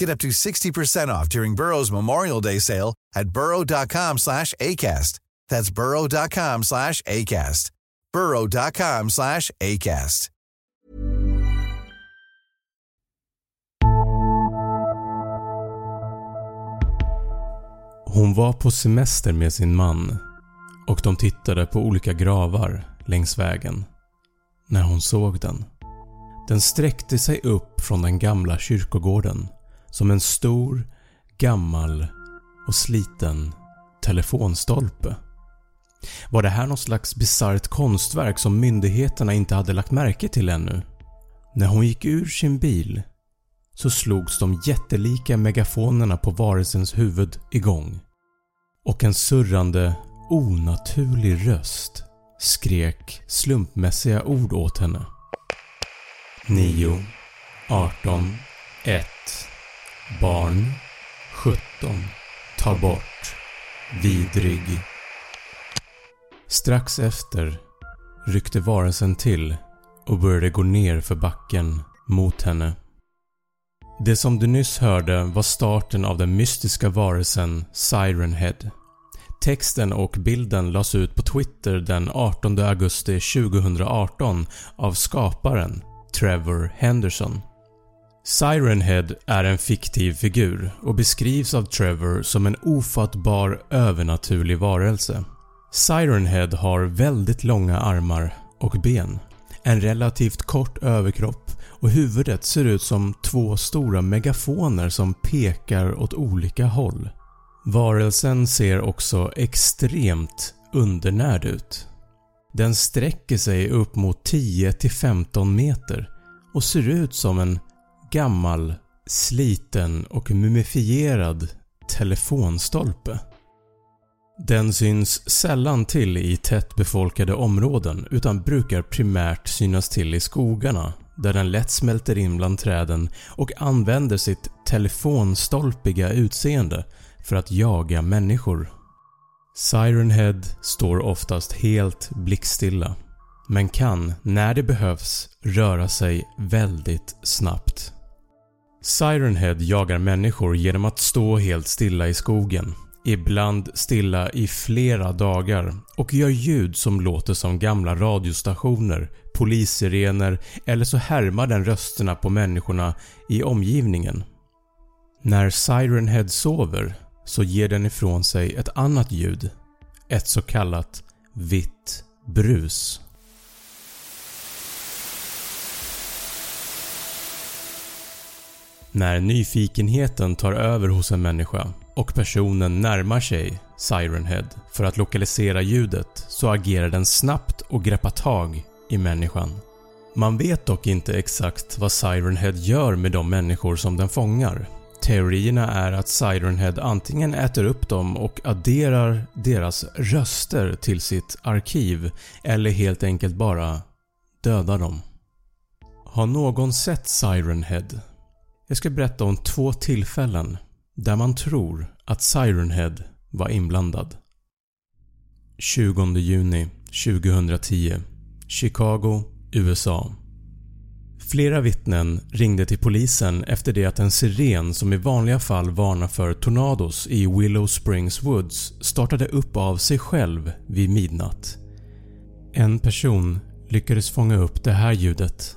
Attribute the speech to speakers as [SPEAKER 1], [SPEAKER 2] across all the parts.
[SPEAKER 1] Get up to 60% off during Burrow's Memorial Day sale at burrow.com slash ACAST. That's burrow.com slash ACAST. burrow.com slash ACAST.
[SPEAKER 2] Hon var på semester med sin man och de tittade på olika gravar längs vägen när hon såg den. Den sträckte sig upp från den gamla kyrkogården som en stor, gammal och sliten telefonstolpe. Var det här något slags bisarrt konstverk som myndigheterna inte hade lagt märke till ännu? När hon gick ur sin bil så slogs de jättelika megafonerna på varelsens huvud igång och en surrande, onaturlig röst skrek slumpmässiga ord åt henne. 9, 18, 1 Barn 17 Ta bort Vidrig Strax efter ryckte varelsen till och började gå ner för backen mot henne. Det som du nyss hörde var starten av den mystiska varelsen Sirenhead. Texten och bilden lades ut på Twitter den 18 augusti 2018 av skaparen Trevor Henderson. Sirenhead är en fiktiv figur och beskrivs av Trevor som en ofattbar övernaturlig varelse. Sirenhead har väldigt långa armar och ben, en relativt kort överkropp och huvudet ser ut som två stora megafoner som pekar åt olika håll. Varelsen ser också extremt undernärd ut. Den sträcker sig upp mot 10-15 meter och ser ut som en gammal, sliten och mumifierad telefonstolpe. Den syns sällan till i tätt befolkade områden utan brukar primärt synas till i skogarna där den lätt smälter in bland träden och använder sitt telefonstolpiga utseende för att jaga människor. Siren Head står oftast helt blickstilla men kan, när det behövs, röra sig väldigt snabbt. Sirenhead jagar människor genom att stå helt stilla i skogen, ibland stilla i flera dagar och gör ljud som låter som gamla radiostationer, polissirener eller så härmar den rösterna på människorna i omgivningen. När Sirenhead sover så ger den ifrån sig ett annat ljud, ett så kallat vitt brus. När nyfikenheten tar över hos en människa och personen närmar sig Siren Head för att lokalisera ljudet så agerar den snabbt och greppar tag i människan. Man vet dock inte exakt vad Siren Head gör med de människor som den fångar. Teorierna är att Siren Head antingen äter upp dem och adderar deras röster till sitt arkiv eller helt enkelt bara dödar dem. Har någon sett Siren Head? Jag ska berätta om två tillfällen där man tror att Sirenhead var inblandad. 20 juni 2010 Chicago, USA Flera vittnen ringde till polisen efter det att en siren som i vanliga fall varnar för tornados i Willow Springs Woods startade upp av sig själv vid midnatt. En person lyckades fånga upp det här ljudet.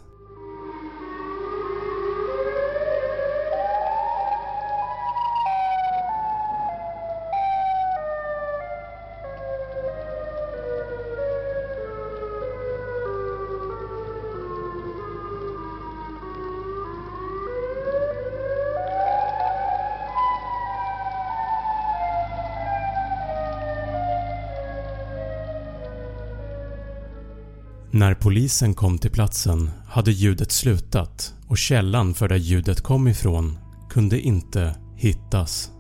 [SPEAKER 2] När polisen kom till platsen hade ljudet slutat och källan för där ljudet kom ifrån kunde inte hittas.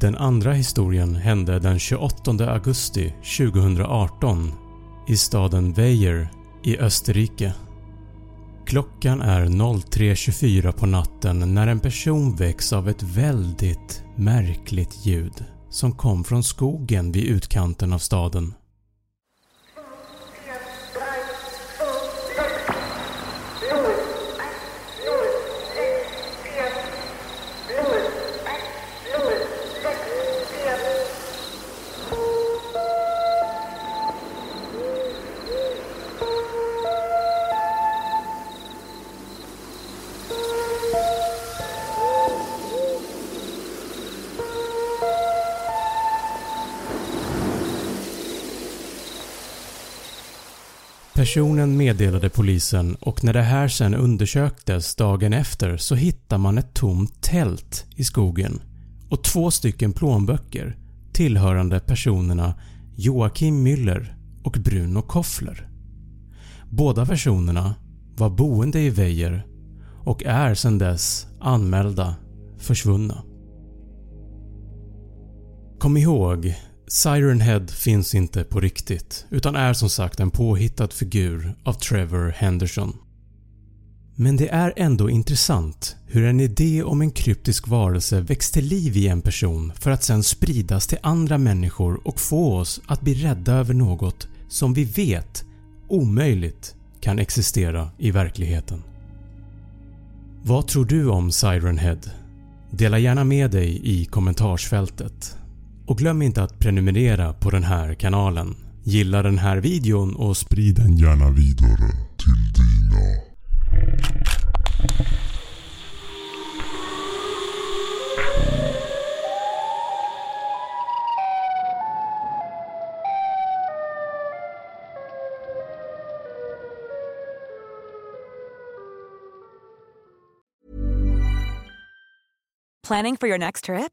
[SPEAKER 2] Den andra historien hände den 28 augusti 2018 i staden Weyer i Österrike. Klockan är 03.24 på natten när en person väcks av ett väldigt märkligt ljud som kom från skogen vid utkanten av staden. Personen meddelade polisen och när det här sen undersöktes dagen efter så hittar man ett tomt tält i skogen och två stycken plånböcker tillhörande personerna Joakim Müller och Bruno Koffler. Båda personerna var boende i Weijer och är sedan dess anmälda försvunna. Kom ihåg Siren Head finns inte på riktigt utan är som sagt en påhittad figur av Trevor Henderson. Men det är ändå intressant hur en idé om en kryptisk varelse väcks till liv i en person för att sen spridas till andra människor och få oss att bli rädda över något som vi vet omöjligt kan existera i verkligheten. Vad tror du om Siren Head? Dela gärna med dig i kommentarsfältet. Och glöm inte att prenumerera på den här kanalen. Gilla den här videon och sprid den
[SPEAKER 3] gärna vidare till dina
[SPEAKER 4] Planning for your next trip?